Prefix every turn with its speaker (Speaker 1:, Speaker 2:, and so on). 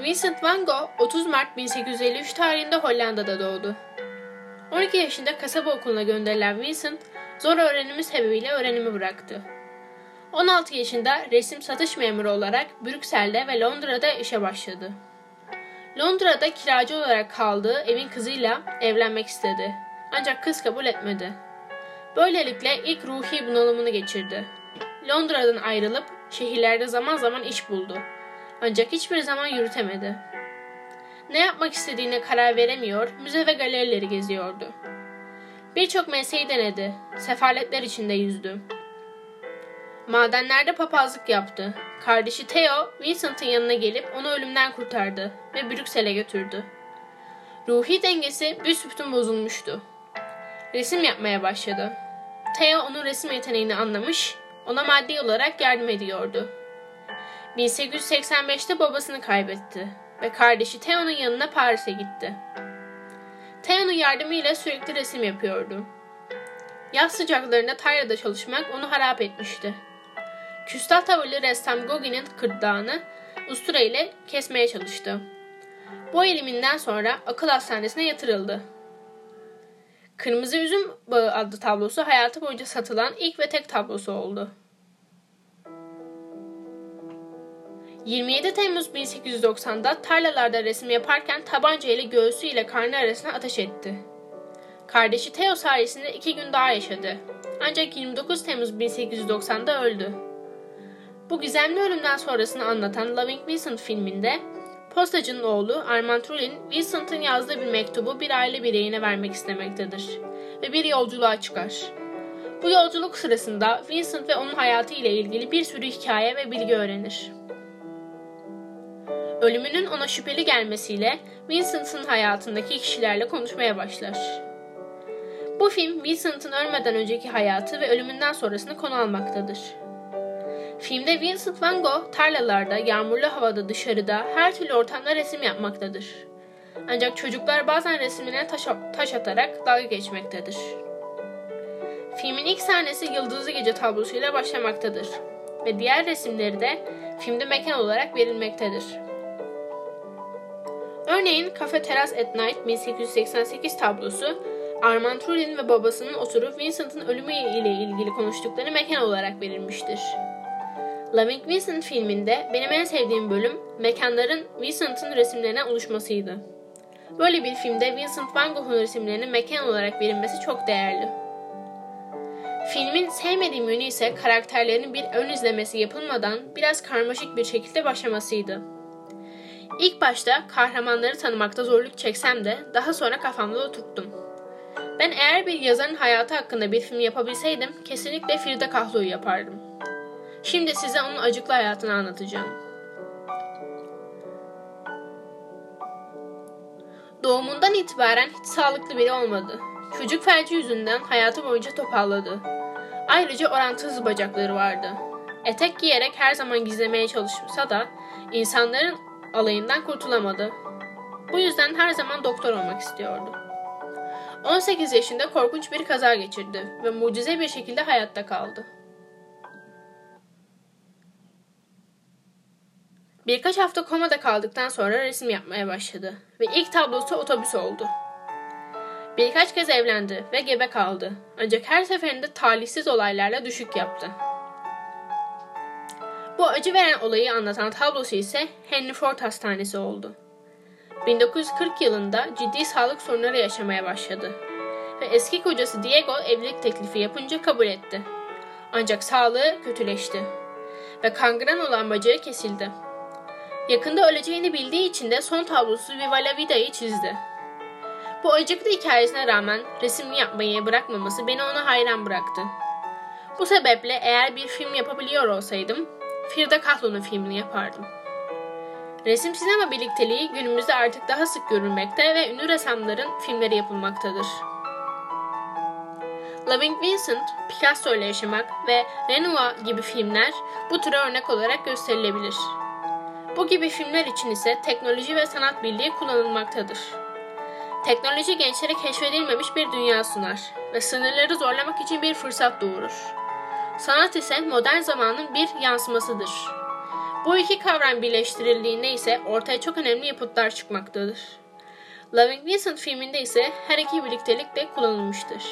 Speaker 1: Vincent van Gogh 30 Mart 1853 tarihinde Hollanda'da doğdu. 12 yaşında kasaba okuluna gönderilen Vincent, zor öğrenimi sebebiyle öğrenimi bıraktı. 16 yaşında resim satış memuru olarak Brüksel'de ve Londra'da işe başladı. Londra'da kiracı olarak kaldığı evin kızıyla evlenmek istedi. Ancak kız kabul etmedi. Böylelikle ilk ruhi bunalımını geçirdi. Londra'dan ayrılıp şehirlerde zaman zaman iş buldu. Ancak hiçbir zaman yürütemedi. Ne yapmak istediğine karar veremiyor, müze ve galerileri geziyordu. Birçok mesleği denedi, sefaletler içinde yüzdü. Madenlerde papazlık yaptı. Kardeşi Theo, Vincent'ın yanına gelip onu ölümden kurtardı ve Brüksel'e götürdü. Ruhi dengesi büsbütün bozulmuştu. Resim yapmaya başladı. Theo onun resim yeteneğini anlamış, ona maddi olarak yardım ediyordu. 1885'te babasını kaybetti ve kardeşi Theo'nun yanına Paris'e gitti. Theo'nun yardımıyla sürekli resim yapıyordu. Yaz sıcaklarında tarlada çalışmak onu harap etmişti. Küstah tavırlı ressam Gogin'in kırtlağını ustura ile kesmeye çalıştı. Bu eliminden sonra akıl hastanesine yatırıldı. Kırmızı Üzüm Bağı adlı tablosu hayatı boyunca satılan ilk ve tek tablosu oldu. 27 Temmuz 1890'da tarlalarda resim yaparken tabanca ile göğsü ile karnı arasına ateş etti. Kardeşi Theo sayesinde iki gün daha yaşadı. Ancak 29 Temmuz 1890'da öldü. Bu gizemli ölümden sonrasını anlatan Loving Vincent filminde postacının oğlu Armand Trulin, Vincent'ın yazdığı bir mektubu bir aile bireyine vermek istemektedir ve bir yolculuğa çıkar. Bu yolculuk sırasında Vincent ve onun hayatı ile ilgili bir sürü hikaye ve bilgi öğrenir. Ölümünün ona şüpheli gelmesiyle Vincent'ın hayatındaki kişilerle konuşmaya başlar. Bu film Vincent'ın ölmeden önceki hayatı ve ölümünden sonrasını konu almaktadır. Filmde Vincent van Gogh tarlalarda, yağmurlu havada, dışarıda, her türlü ortamda resim yapmaktadır. Ancak çocuklar bazen resimine taş, taş atarak dalga geçmektedir. Filmin ilk sahnesi Yıldızlı Gece tablosuyla başlamaktadır ve diğer resimleri de filmde mekan olarak verilmektedir. Örneğin Cafe Teras at Night 1888 tablosu Armand Trulin ve babasının oturup Vincent'ın ölümü ile ilgili konuştukları mekan olarak verilmiştir. Loving Vincent filminde benim en sevdiğim bölüm mekanların Vincent'ın resimlerine oluşmasıydı. Böyle bir filmde Vincent van Gogh'un resimlerinin mekan olarak verilmesi çok değerli. Filmin sevmediğim yönü ise karakterlerin bir ön izlemesi yapılmadan biraz karmaşık bir şekilde başlamasıydı. İlk başta kahramanları tanımakta zorluk çeksem de daha sonra kafamda oturttum. Ben eğer bir yazarın hayatı hakkında bir film yapabilseydim kesinlikle Frida Kahlo'yu yapardım. Şimdi size onun acıklı hayatını anlatacağım. Doğumundan itibaren hiç sağlıklı biri olmadı. Çocuk felci yüzünden hayatı boyunca topalladı. Ayrıca orantısız bacakları vardı. Etek giyerek her zaman gizlemeye çalışsa da insanların alayından kurtulamadı. Bu yüzden her zaman doktor olmak istiyordu. 18 yaşında korkunç bir kaza geçirdi ve mucize bir şekilde hayatta kaldı. Birkaç hafta komada kaldıktan sonra resim yapmaya başladı ve ilk tablosu otobüs oldu. Birkaç kez evlendi ve gebe kaldı. Ancak her seferinde talihsiz olaylarla düşük yaptı. Bu acı veren olayı anlatan tablosu ise Henry Ford Hastanesi oldu. 1940 yılında ciddi sağlık sorunları yaşamaya başladı ve eski kocası Diego evlilik teklifi yapınca kabul etti. Ancak sağlığı kötüleşti ve kangren olan bacağı kesildi. Yakında öleceğini bildiği için de son tablosu Viva la Vida'yı çizdi. Bu acıklı hikayesine rağmen resim yapmayı bırakmaması beni ona hayran bıraktı. Bu sebeple eğer bir film yapabiliyor olsaydım Frida Kahlo'nun filmini yapardım. Resim sinema birlikteliği günümüzde artık daha sık görülmekte ve ünlü ressamların filmleri yapılmaktadır. Loving Vincent, Picasso ile yaşamak ve Renoir gibi filmler bu türe örnek olarak gösterilebilir. Bu gibi filmler için ise teknoloji ve sanat birliği kullanılmaktadır. Teknoloji gençlere keşfedilmemiş bir dünya sunar ve sınırları zorlamak için bir fırsat doğurur. Sanat ise modern zamanın bir yansımasıdır. Bu iki kavram birleştirildiğinde ise ortaya çok önemli yapıtlar çıkmaktadır. Loving Vincent filminde ise her iki birliktelik de kullanılmıştır.